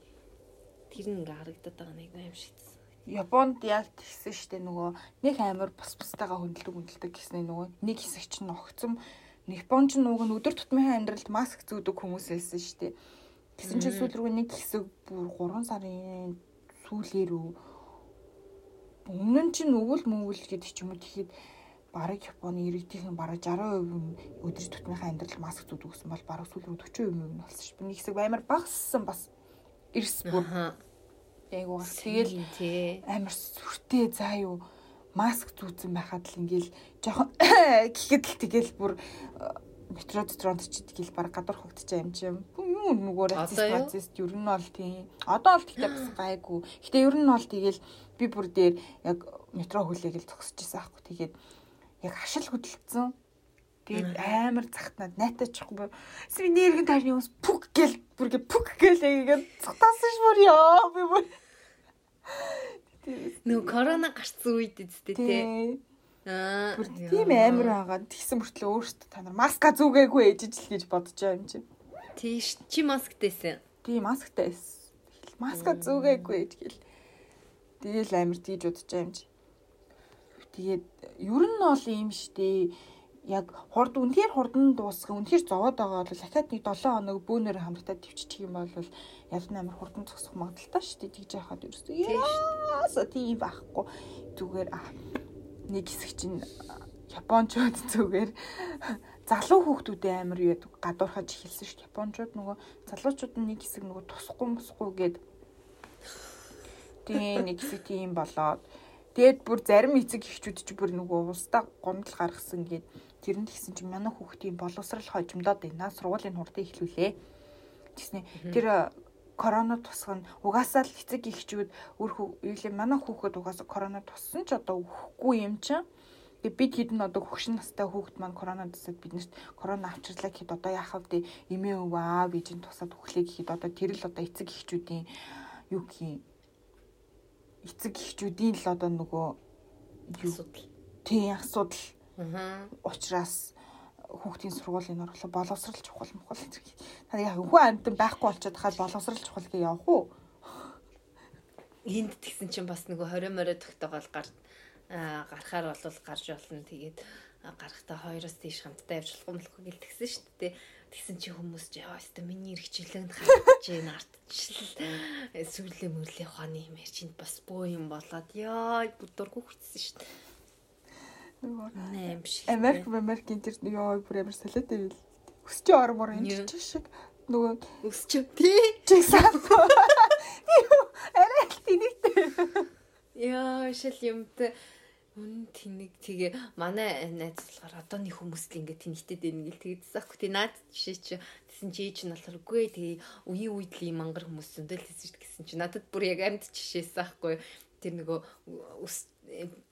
Тэр нь ингээ харагдаад байгаа нэг юм шигсэн.
Японд яг тэгсэн штэ нөгөө нэг амар бус бустайгаа хөндлөг хөндлөдөг гэсэн нөгөө нэг хэсэг чинь огцом Японч нууг нь өдөр тутмын амьдралд маск зүүдэг хүмүүс хэлсэн шүү дээ. Тэгсэн чинь сүүл рүү нэг хэсэг бүр 3 сарын сүүлээр үү өмнө нь чинь өвөл мөвөл гэдэг ч юм уу тэгэхэд бараг Японы иргэдийн бараг 60% нь өдөр тутмынхаа амьдралд маск зүүдэг гэсэн бол бараг сүүл рүү 40% нь болсон шүү. Нэг хэсэг амар багассан бас эрс бүр. Айгуу. Тэгэл амар сүртэй заа юу маск зүүцэн байхад л ингээл жоохон гэхэд л тэгэл бүр э, метро дотронд ч тэгэл баг гадуур хогдчихаа юм чи юм нөгөө процесс ер нь бол тийм одоо бол тэгтээ бас гайгүй. Гэтээ ер нь бол тэгэл би бүр дээр яг метро хүлээгэл зогсож байсан аахгүй. Тэгээд яг хашил хөдөлгцэн Тэгээд амар захтнаад найтай чихгүй. Сви нэргэн таарны ус пүк гэл бүргээ пүк гэл ингээд цутаасан ш бүр ёо би бүр
Нөгөө корона гарсан үед үсттэй тий.
Аа. Тийм амар байгаа. Тэгсэн мөртлөө өөртөө та нар маска зүгээгүй ээжиж л гэж бодож байгаа юм чинь.
Тийш чи масктэйсэн.
Тийм масктэйс. Маска зүгээгүй ээж гэл. Тэгэл амар тийж удаж байгаа юм чи. Тэгээд ер нь бол юм штэ яг хурд үнээр хурдан дуусгах үнээр зовоод байгаа бол дахиад нэг 7 хоног бөөнөр хамтдаа төвччих юм бол ялан амар хурдан зогсох магадaltaй шүү дээ. Тэгж яхад ерөөсөө яаса тийм байхгүй. Зүгээр нэг хэсэг чинь японочууд зүгээр залуу хүүхдүүдээ амар юу гадуурхаж эхэлсэн шүү дээ. Японочууд нөгөө залуучууд нь нэг хэсэг нөгөө тусахгүй мусахгүй гээд тийм нэг хэсэг тийм болоод. Тэгэд бүр зарим эцэг эхчүүд ч бүр нөгөө устдаа гомдол гаргасан гээд Тэрэнд гисэн чинь манай хүүхдийн боловсрал хожимдоод байна. Сургуулийн хурдан эхлүүлээ. Тэсний тэр корона тусах нь угаасаа л эцэг эхчүүд өөр хүү манай хүүхэд угаасаа корона туссан ч одоо өхгүй юм чинь. Тэгээ бид хэдэн одоо хөгшин настай хүүхэд маань корона тусаад биднэрт корона авчирлаа гэхэд одоо яах вэ? Эмээ өвөө аав ээжийн тусаад өглөө гэхэд одоо тэр л одоо эцэг эхчүүдийн юу гэх юм эцэг эхчүүдийн л одоо нөгөө юу тийм асуудал Аа. Учираас хүүхдийн сургуулийн орлого боловсрал чухал мөхөл гэж. Та яг хүү амтан байхгүй болчиход хаад боловсрал чухал гэж явах уу?
Энд тэгсэн чинь бас нөгөө 20 морой тогтоогоол гар гарахаар бол гарч болно. Тэгээд гарахтаа хоёроос тийш хамтдаа явж болох юм болох гэл тэгсэн шүү дээ. Тэгсэн чи хүмүүс ч яа өстө миний эргчлэн хатж ийн артчлал сүрлээ мөрлөө ухааны юм яар чинь бас бөө юм болоод яа бүдүргүй хүчсэн шүү дээ.
Нөгөө Америк Америкийн тэр ёо бүр амар салаад байвал өсч ормор энэ ч шиг нөгөө
өсч тий.
Чигсаа арай тэнэгтэй
яа шил юмтай Үн тэнэг. Тэгээ манай найз болохоор одоо нэг хүмүүс л ингээд тэнэгтэй дээ нэг л тэгдсэн аахгүй тий наад жишээ чи тэсэн чи ээж нь болохоор үгүй тэгээ үеийн үед л юм мангар хүмүүс зөндөл гэсэн чи надад бүр яг амьд жишээсэн аахгүй тэр нөгөө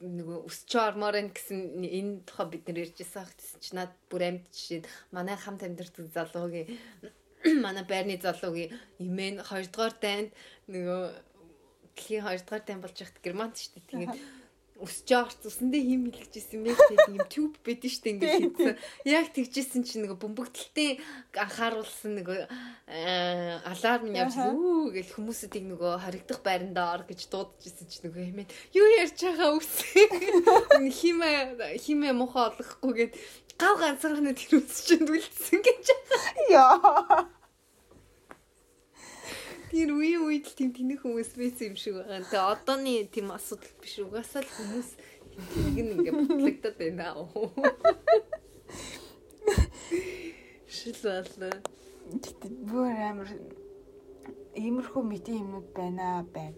нөгөө өсч ормоор энэ гэсэн энэ тухай бид нэр ярьжсэн ах гэсэн чи над бүр амьд жишээ манай хамт амьдардаг залуугийн манай байрны залуугийн имэн 2 дугаар дайнд нөгөө дэлхийн 2 дугаар дайн болж яхад германт шүү дээ. Тэгээд өсч жаарч усандээ хим юм яг тийм юм тюб байдэн штэ ингээд хийсэн. Яг тэгжсэн чинь нөгөө бөмбөгдөлтийн анхааруулсан э, аларм явж үү гэж хүмүүсүүдийг нөгөө харагдах байрандаа ор гэж дуудажсэн чинь нөгөө хэмээн юу ярьж байгаа үс. Химээ химээ мохоо олохгүй гэд гав ганцаараа тэр үс чинь дүлцсэн гэж.
Яа.
Тэр үе үед л тийм тэнэг хүмүүс байсан юм шиг байгаа. Тэгээ одооны тийм асуудал биш. Угаасаа л хүмүүс нь ингээ бутлагдаад байна аа. Шил.
Гэтэ бүр амар иймэрхүү мэдээ юмнууд байна байна.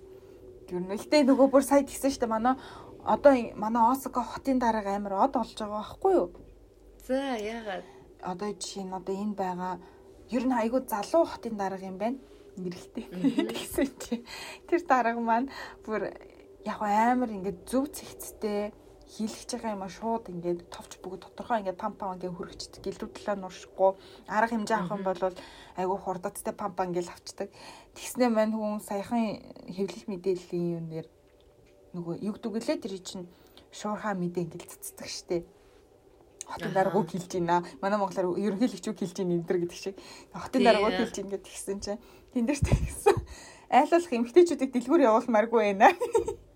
Гүрнэлтэй нөгөө бүр сая гисэн штэ манай одоо манай Осака хотын дарга амар од олж байгаа байхгүй юу?
За яагаад
Одоо жишээ нь одоо энэ байгаа ер нь айгүй залуу хотын дарга юм байна. Мэрэлтэй. Тэгсэн чи тэр дарга маань бүр яг амар ингээд зөв цэгцтэй хийлгэж байгаа юм а шууд ингээд товч бүгд тодорхой ингээд пампа ингээд хөргөчдөг гэлрүү талаа нуршихгүй арга хэмжээ авах юм бол айгүй хурдацтай пампа ингээд авчдаг. Тэгснээ маань хүн саяхан хэвлэх мэдээллийн юм нэр нөгөө юг дүгэлээ тэр чинь шуурхаа мэдээ ингээд цэцдэг штеп. Хотын даргууд хэлж байна. Манай монголоор ерөнхийлөгч үг хэлж байна энэ төр гэдэг шиг. Хотын даргууд хэлж байна гэдэг тэгсэн чинь тэн дээр тэгсэн. Айлуулах эмгтээчүүдийг дэлгүүр явуулмааргүй байна.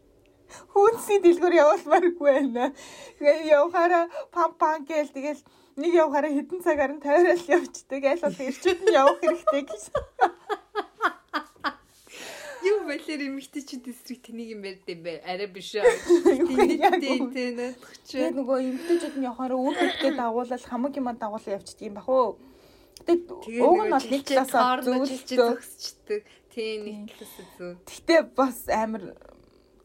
Хүнсний дэлгүүр явуулмааргүй байна. Тэгээ явахаараа пам пам гээл тэгэл нэг явахаараа хэдэн цагаар нь тойрол явцдаг. Айлуулах ирчүүд нь явах хэрэгтэй гэсэн.
юу байлэр эмэгтэйчүүд эсрэг тэнийг юм ярьд юм бэ? Арай биш аа.
Яг
Тийм
үү.
тийм надах чи.
Тэгээ нөгөө эмгтээчүүд нь явахаараа үр хөвгтэй дагуулаад хамаг юм дагуулаад явчихдаг юм бах уу. Тэгээ уг нь бол нэг талаасаа
зөксчдэг. Тийм нэг талаасаа зөв.
Гэтэ бас амар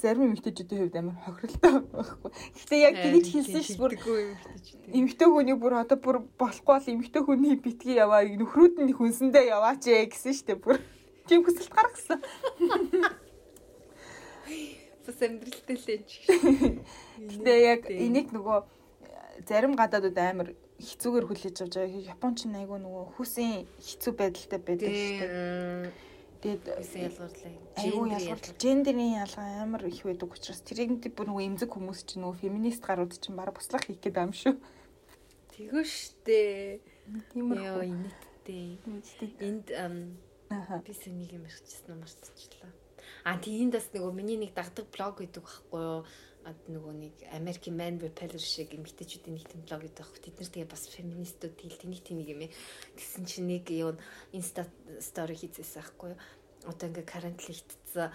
зарим эмгтээчүүдийн хувьд амар хохиролтой байхгүй. Гэтэ яг тэгж хэлсэн ш бүр эмгтээ хүний бүр одоо бүр болохгүй бол эмгтээ хүний битгий яваа нөхрүүд нь хүнсэндээ яваач ээ гэсэн штэ бүр. Тийм хүсэлт гаргасан.
Бас амьдралтай л энэ ч.
Гэтэ яг энийг нөгөө зарим гадаадууд амар хэцүүгээр хүлээж авч байгаа. Японч нь айгүй нөгөө хүсийн хэцүү байдалтай байдаг штэ. Тэгээд
Үсэн ялгуурлаа.
айгүй ялгуурл гендерийн ялгаа амар их байдаг учраас тэрийг бүр нөгөө эмзэг хүмүүс чинь нөгөө феминист гарууд чинь баг буслах хийх байгаа юм шүү.
Тэгвэл штэ.
Тийм
Яа
үү.
инэттэй. Энд
Аха.
би сэнийг юм ярьчихсан мартчихлаа. А тийм бас нөгөө миний нэг дагдаг блог гэдэг байхгүй юу? А нөгөө нэг American Man Repeller шиг эмэгтэйчүүдийн нэг блог гэдэг байхгүй. Тэд нар тэгээ бас феминистүүд тэгэл тэнийг тэнийг юм. Тэгсэн чинь нэг юу инста стори хийчихсэн байхгүй? Одоо ингээ карантинлэгдсэн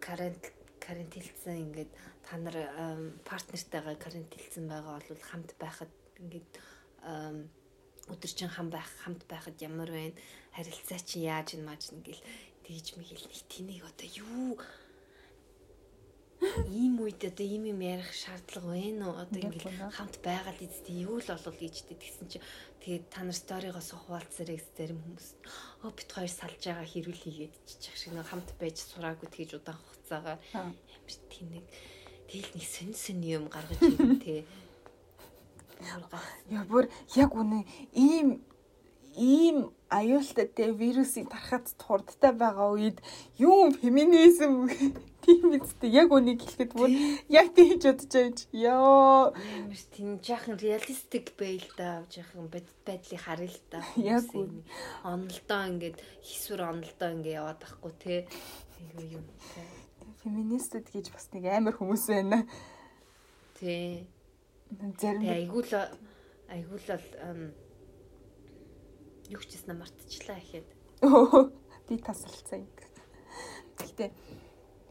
карант карантинлцсан ингээд та нар партнертайгаа карантинлцсан байгаа бол хамт байхад ингээд өдөржин хам байх хамт байхад ямар байна харилцаа чи яаж ин мааж ингээл тэгж мэгэл нэг тэнийг одоо юу ийм үед одоо ийм юм ярих шаардлага байна уу? Одоо
Ингээд
хамт байгаад эцтэй юу л болов гэжтэй тэгсэн чи. Тэгээд та нар сторигоос хуваалцарэ гэж зарим хүмүүс оо бит хоёр салж байгаа хэрүүл хийгээд чичих шиг нэг хамт байж сураагүй тэгж удаан хугацаагаар
Аа.
ямар тэнэг тэгэл нэг сэн сэн юм гаргаж ирэн тэ Бүр гай.
Яа бүр яг үнэ ийм ийм аюултай те вирусыг тархад хурдтай байгаа үед юу феминизм тийм үстэй яг үнийг хэлэхэд бүр яг тийж бодож байж ёо
Ямар тийм жаахан реалистик байл да жаахан байдлыг харъя л да.
Яг
Хүмүүсийн Онолдоо ингээд хийсвэр онолдоо ингээд яваад байхгүй те. Айгу юм.
феминистүүд гэж бас нэг амар хүмүүс байна
Тэ.
зарим
айгу л айгу л юу ч гэсэн мартчихлаа ихэд.
Өө, би тасалцсан. Гэтэ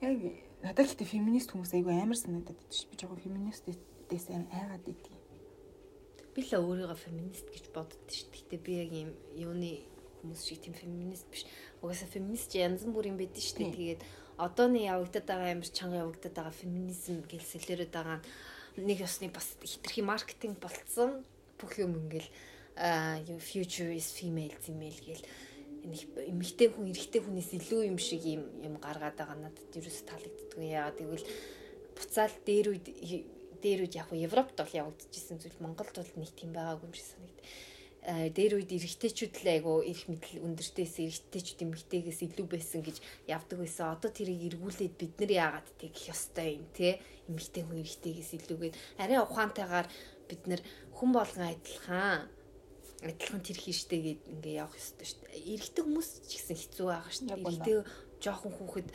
яг надад гэтэ феминист хүмүүс айгүй амар санагдаад байдаг ш. Би жоохон феминистээс айгаад идэв.
Би л өөрийгөө феминист гэж боддоо шүү. Гэтэ би яг юм юуны хүмүүс шиг тийм феминист биш. Угаасаа феминист янз бүрийн байдаг.
Тийм.
Тэгээд одооны явагдаад байгаа амар чанга явагдаад байгаа феминизм гэлсэлэрээд байгаа нэг ёсны бас хитрхи маркетинг болцсон. Бүх юм ингээл а юу future is female female гэл эмэгтэй хүн эрэгтэй хүнээс илүү юм шиг юм юм гаргаад байгаа надад ерөөс таалагддаг. Яагаад гэвэл буцаал дээр үед дээр үед яг Европт бол явагдчихсэн зүйл Монголд бол нэг тийм байгаагүй юм шиг санагд. Аа дээр үед эрэгтэйчүүд л айгу эрх мэдэл өндөртөөс эрэгтэйчүүд эмэгтэйгээс илүү байсан гэж явдаг байсан. Одоо тэрийг эргүүлээд бид нар яагаад тэгэх ёстой юм те эмэгтэй хүн эрэгтэйгээс илүүгээд арай ухаантайгаар бид нар хүн болгон адилхан адилхан тэр хийштэй гээд ингээ явах ёстой шүү дээ. Эрэгтэй хүмүүс ч гэсэн хэцүү байгаа шүү
Яг
дээ.
үнэ.
Эрэгтэй жоохон хүүхэд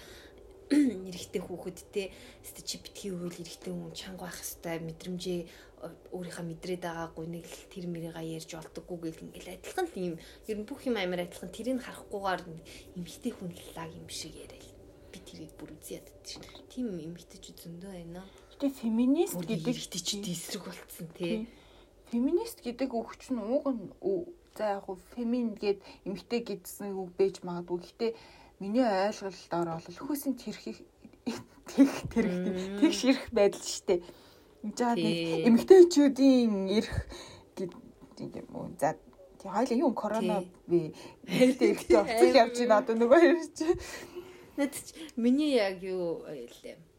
эрэгтэй хүүхэд те өстө чи битгий үйл эрэгтэй хүн чанга байх хэвээр мэдрэмжээ э, өөрийнхөө мэдрээд байгаагүй нэг л тэр мэрийга ярьж олдоггүй гэл ингээл адилхан л юм ер нь бүх юм амар адилхан тэрийг харахгүйгээр эмэгтэй хүн лаг юм шиг яриа би тэрийг бүр үзээд шин тийм эмэгтэйч зөндөө байна
Гэтэ феминист
гэдэг
гэдэг
ихтэйчүүд эсрэг болцсон тий.
Феминист гэдэг үг чинь ууг нь за яг хуу фемин гэд эмгтэй гэдсэн үг байж магадгүй. Гэтэ миний ойлголтоор бол хүйсийн тэрхих тэрх тэрх тэг ширх байдал штэ. За нэг
Тий.
эмгтэйчүүдийн эрх гэдэг юм. За тий хоёлаа юу корона би эмгтэй эрхтэй уцал явж байна одоо нөгөө хоёр чи.
Над ч миний яг юу байлээ.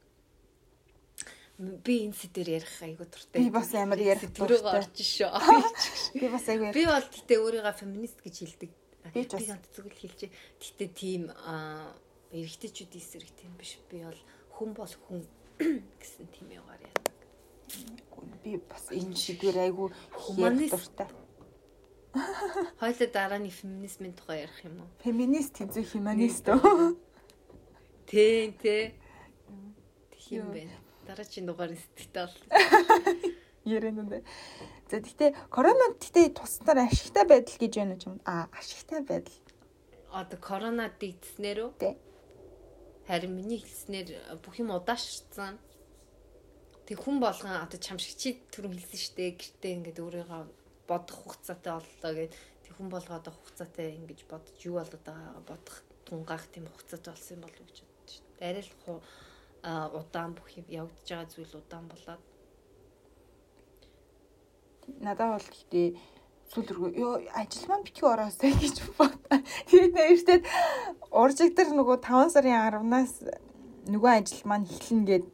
Би энэ сэдвэр ярих айгу туртай.
Би бас амар ярих
дуртай. орж шүү.
Би бас аягүй
Би бол гэтээ өөрийгөө феминист гэж хэлдэг.
Би
ганц зүгэл хэлж. Гэтээ тийм эрэгтэйчүүд эсрэг тийм биш. Би бол хүн бол хүн гэсэн тийм яваар яа.
би бас энэ айгүй
Хуманист.
ярих дуртай.
Хойло дарааны феминизмын тухай ярих юм уу?
Феминист тэнцүү хуманист уу?
Тий, тий. Тийм
Юу.
Дараагийн дугаар сэтгэлтэй бол.
Ярэнэ. За тэгтээ коронавид тэгтээ туснаар ашигтай байдал гэж байна юм. А ашигтай байдал.
Одоо корона дийдснээр үү?
Тий.
Харин миний хэлснээр бүх юм удаашрсан. Тэг хүн болгон одоо чамшигчид түрүүн хэлсэн штэ гэртээ ингээд өөрийгөө бодох хугацаатай боллоо гэд тэг хүн болгоо одоо хугацаатай ингэж бодож юу болоод байгаагаа бодох тунгаах тийм хугацаатай болсон юм болов уу гэж штэ. Арай л удаан бүх юм явагдаж байгаа зүйл удаан болоод
Надад бол тэгтээ сүүлргөө ёо ажил маань битгий ороосэй гэж бод. Тэгээд нэртэд уржиг дээр нөгөө 5 сарын 10-наас нөгөө ажил маань эхлэн гээд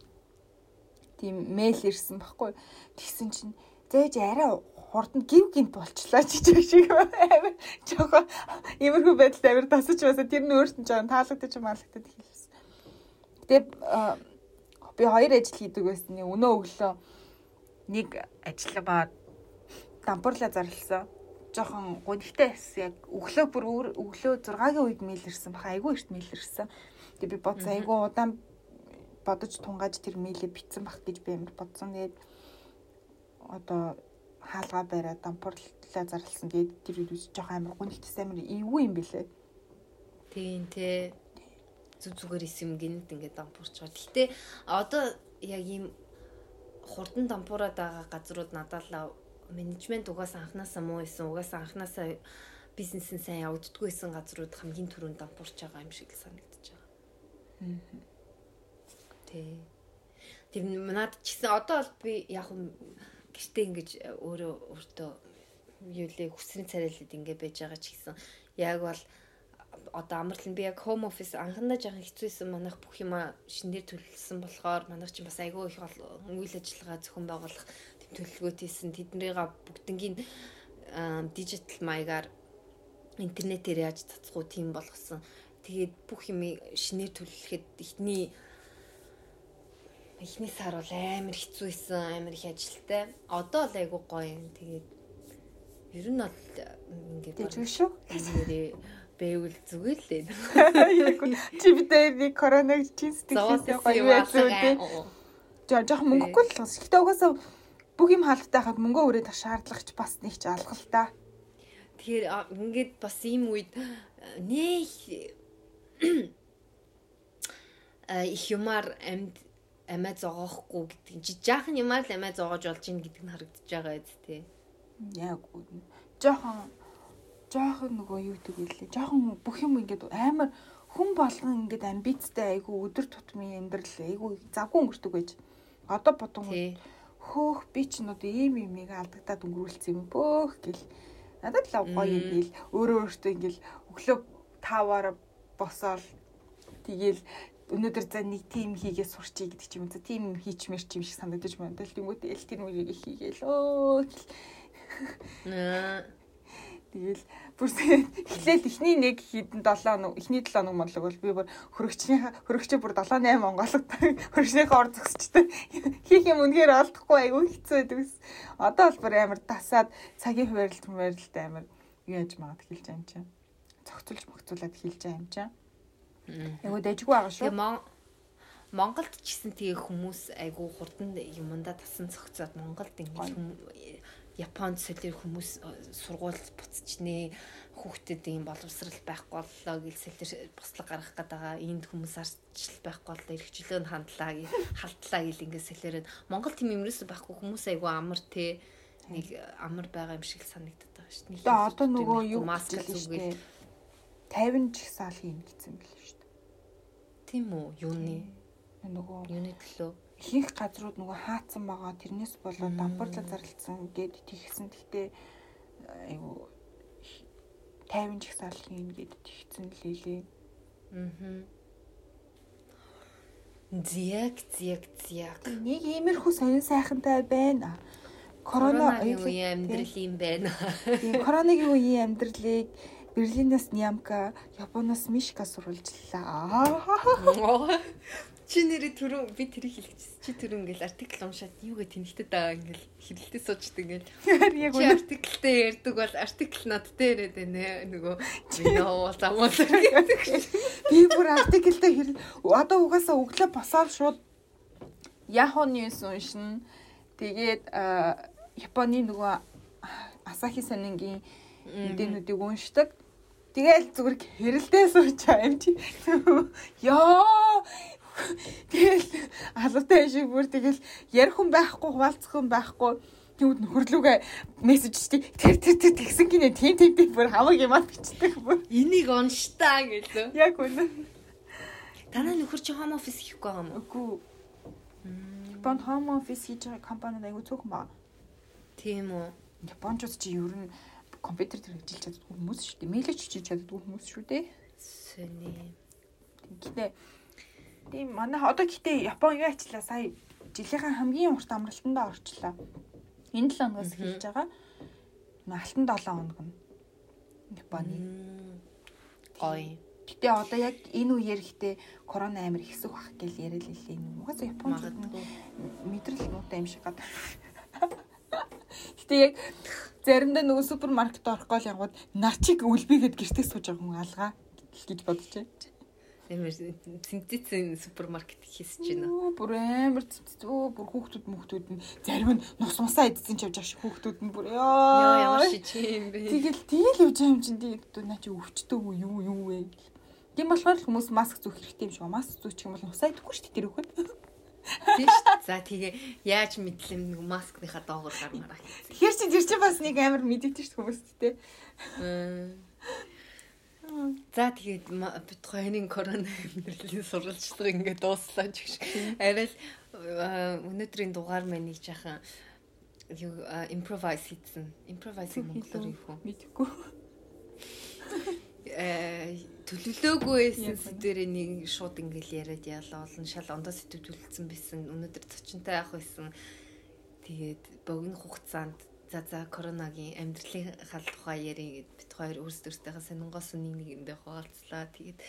тийм мэйл ирсэн баггүй. Тэгсэн чинь зээж арай хурдан гів гинт болчлаа гэж шиг амар жоохон иймэрхүү байдалд амар тасаж байсаа тэр нь өөртөө жоохон таалагдаж маалагдаад хэлсэн. Тэгээ би хоёр ажил хийдэг байсан. Өнөө өглөө нэг ажиллаваа дампуурлаа зарласан. Жохон гонхтой байсан. Яг өглөө бүр өглөө 6-гийн үед мэйлэрсэн баха. Айгүй эрт мэйлэрсэн. Тэгээ би бодсон айгүй удаан бодож тунгааж тэр мэйлээ битсэн бах гэж би амар бодсон. Тэгээд одоо хаалгаа бариад дампуурлаа зарласан. Тэгээд тэр үед үс жохон амар гонхтойс амар эвгүй юм бэлээ.
Тийм те зүг зүгээр исэн гинт ингээд дампуурч байгаа. Гэхдээ одоо яг ийм хурдан дампуураад байгаа газрууд надад менежмент угаасаа анханасаа муу исэн угаасаа анханасаа бизнес нь сайн явагддгүй исэн газрууд хамгийн түрүүнд дампуурч байгаа юм шиг санагдаж байгаа. Тий. Тийм надад ч гэсэн одоо бол би яг гэртээ ингэж өөрөө өөртөө юу лээ хүсрийн царайлаад ингэ байж байгаа ч гэсэн яг бол одоо амарлан би яг home office анхандаа жоохон хэцүүсэн манайх бүх юма шинээр төлөвлөсөн болохоор манайх ч бас айгүй их үйл ажиллагаа зөвхөн байгуулах төлөвлөгөөт хийсэн тэднийга бүгднгийн дижитал маягаар интернетээр яаж цацгуу тийм болгосон. Тэгээд бүх юм шинээр төлөвлөхэд ихний эхний сар бол амар хэцүү исэн, амар их ажилтай. Одоо л айгүй гоё юм. Тэгээд ер нь бол ингээд
Тэгж шүү.
нэрээ бэвэл зүгээр л.
Яг чи бидээ нэг коронавиг чин сэтгэлээсээ гоё байсан? Жоо жоох мөнгөгүй л бас. Гэхдээ угаасаа бүх юм хаалттай хахад мөнгө өрөөд шаардлагач бас нэг ч алга л та.
Тэгэхээр ингээд бас ийм үед нэг их юмар амьд амиа зогоохгүй гэдэг жи- жаахан юмар л амиа зогоож болж ийн гэдэг нь харагдаж байгаа үст тий.
Яг үгүй. Жохон жохон нөгөө юу гэдэг вэ? Жохон бүх юм ингээд амар хүн болгон ингээд амбицтай айгу өдөр тутмын амьдрал айгу завгүй өнгөрдөг байж. Одоо бодон хөөх би ч нөт ийм юмыг алдагдаад өнгөрүүлсэн юм бөөх гэл. Надад л гоё юм бил. Өөрөө өөртөө ингээл өглөө 5-аар босоод тэгээл өнөөдөр за нэг тим хийгээ сурчий гэдэг юм. За тим хийчмэр ч юм шиг санагдаж байна. Тэнгуүтэй эл тэр мөрийг хийгээл өө Тэгэл бүр эхлээл эхний нэг хідэн 7 хоног эхний 7 хоног монлог бол би бүр хөрөгчний хөрөгчөө бүр 7 8 монголог хөрөгчнийхээ ор зөксчтэй хийх юм үнэхээр олдохгүй айгүй хэцүү байдаг ус. Одоо бол бүр амар тасаад цагийн хуваарлт хуваарлт амар яаж магад хэлж юм чинь. Цогцолж мөхцүүлээд хэлж юм чинь. Айгүй дэжгүй байгаа шүү.
Монголд ч гэсэн тэгээ хүмүүс айгүй хурдан юмдаа тасан цогцоод Монголд ингэж Японд солир хүмүүс э, сургууль буцчихнэ. Хүүхдэд ийм боловсрал байхгүй боллоо гэж солир буслаг гаргах гээд байгаа. Энд хүмүүс арчил байхгүй боллоо. Эрхчлөө нь хандлаа гэж халдлаа гэж ингээд солиороод Монгол тийм юмрээс байхгүй. Хүмүүс айгу амар те. Нэг амар байгаа юм шиг санагдаад байгаа шүү дээ.
Тэгээ одоо нөгөө юу
маск зүгэл.
50 жигсаал хийн гэсэн мэл шүү дээ.
тийм үү? Юуны?
Нөгөө
юуны төлөө
ихэнх газрууд нөгөө хаацсан байгаа тэрнээс болоод дампуурлаа зарлцсан гэд тэгсэн. Гэхдээ айгу 50 жигсаал хийн гэд тэгсэн лээ.
Аа. Зяг зяг зяг.
Нэг иймэрхүү сонин сайхантай байна. Корона
үеийн амьдрал юм байна.
Тийм, Коронагийн үеийн амьдралыг Берлинээс Нямка, Японоос Мишка сурвалжлаа.
Чи нэрээ түрүүн би тэрийг хэлчихсэн. Чи түрүүн ингээл артикл уншаад юугээ тэнхтэд байгаа ингээл хэвлэлтэй суучдаг ингээл.
Яг үнэ.
артиклтэй ярьдаг бол артикл надтай яриад байна. Нөгөө миноо замуул гэдэг.
Би бүр артиклтэй хэр одоо угаасаа өглөө босоод шууд Yahoo News уншина. Тэгээд Японы нөгөө Асахи сонингийн мэдээлүүдийг уншдаг. Тэгэл зүгээр хэрэлдээ сууж байгаа юм чи. Яа! Тэгэл алуутай шиг бүр тэгэл ярих хүн байхгүй, хуваалцах хүн байхгүй. Тэгвэл нөхөрлөөгөө мессеж чи тэр тэр тэр тэгсэн гинэ тийм тийм тийм бүр хамаг юмар бичдэг бүр.
Энийг унштаа гэлөө.
Яг үнэ.
Танаа нөхөр чи home office хийхгүй байгаа юм уу?
Үгүй. Японд home office хийж байгаа компанид аягүй цөөхөн байна.
Тийм үү.
Япончууд чи ер нь компьютер дээр ажиллаж чаддгүй хүмүүс шүү дээ. Мэйлж хийж чаддгүй хүмүүс шүү дээ.
Сөний.
Гэтэ тийм манай одоо гэтээ Япон юу ачлаа сая жилийнхаа хамгийн урт амралтандаа орчлоо. Энэ 7 хоногоос эхэлж байгаа. Алтан 7 хоног нь Японы.
Гоё.
Гэтэ одоо яг энэ үеэр ихтэй корона амир ихсэх бах гэж яриад л лээ. Угаасаа Японууд мэдрэл нуутай юм шиг гад. Гэтэ яг заримдаа нөгөө супермаркет орохгүй л янгууд нар чиг үлбигээд гэртээ сууж байгаа хүн алгаа гэж бодож байна.
Эмэр синтетийн супермаркет хийсэж байна.
Оо бүр амар цэцүү бүр хүүхдүүд мөхтүүд нь зарим нь нус мусаа идсэн ч явж байгаа шиг хүүхдүүд нь бүр
Яа ямар
ёо.
шиж юм бэ?
Тэгэл тэгэл явж байгаа юм чинь тий наа чи өвчтөг үү юу юу вэ. Тийм болохоор хүмүүс маск зүүх хэрэгтэй юм шиг. Маск зүүчих юм бол нусаа идэхгүй шүү дээ тэр хүүхэд.
Тийм шүү дээ. За тэгээ яаж мэдлэм нэг маскныхаа доогоор гармаараа.
Тэгэхээр чи тэр чинь бас нэг амар мэдэгдэж шүү хүмүүст тий.
За тэгээд бит хоёрын корона амьдралын сурвалжлага ингээд дууслаа ч гэж. Арай л өнөөдрийн дугаар маань нэг жаахан юу импровайз хийсэн. Импровайз монголоор юу вэ?
Мэдхгүй.
Э төлөвлөөгүй байсан сэдвэрээ нэг шууд ингээл яриад яалаа олон шал ондоо сэдв төлөвлөсөн байсан. Өнөөдөр цочинтай явах байсан. Тэгээд богино хугацаанд за за коронагийн амьдралын хал тухай ярих гэд бит хоёр өөрсдөртөөхөө сонингоос нэг нэгэндээ хуваалцлаа. Тэгээд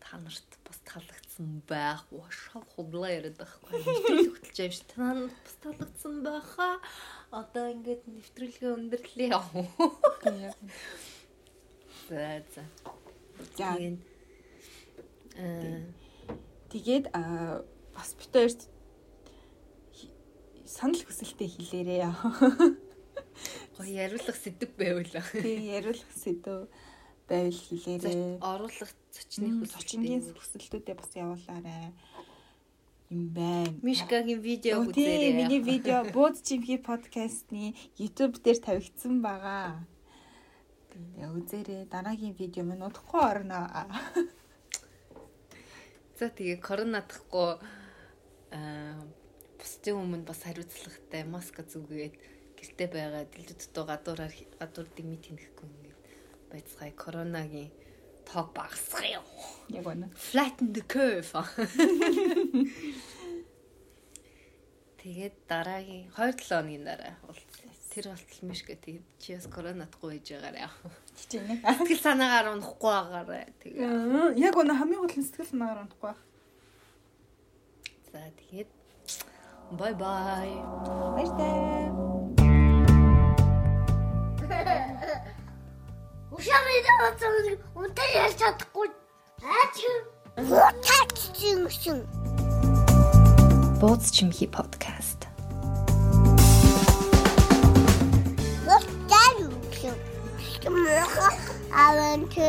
та нарт бас таалагдсан байх. Шал худлаа яриад байхгүй. Нэвтрүүлэг хөтлж юм шиг та нарт бас таалагдсан байхаа. Одоо ингээд нэвтрүүлгээ өндөрлөө. За за.
За
Тэгээд э
тэгээд аа бас бид хоёрт санал хүсэлтээ хэлээрээ.
Гоё яриулах сэдв байвал.
Тэгээ яриулах сэдв байвал хэлээрээ.
Оруулах зочны
Зочингийн
хүсэлтээ.
хүсэлтүүдээ бас явуулаарай. Юм байна.
Мишкагийн видео үзээрэй.
миний видео Бууд Чимхи подкастны YouTube дээр тавигдсан байгаа. Тэгээ үзээрэй. Дараагийн видео минь удахгүй орно.
За тэгээ коронадахгүй аа бусдын өмнө бас хариуцлагатай маска зүгээд гэртээ байгаа дутуу гадуураар гадуур дими тэнхэхгүй ингээд байцгаая коронагийн тоог багасгая.
Яг үнэ.
Flatten the curve. Тэгээд дараагийн 2 7 хоногийн дараа уулзъя. Тэр болтол мишгэ тэгээд чи бас коронадгүй байж байгаарай.
Хичээнэ.
Сэтгэл санаагаар унахгүй байгаарай. Тэгээ.
Яг үнэ хамгийн гол нь сэтгэл санаагаар унахгүй байх.
За тэгээд бай бай.
Баяртай.
Уушарыг аваад унтаа ярьж чадахгүй. Аач. Утаач чинь шин.
Бууз чимхи подкаст.
Утаа юу? Аван чи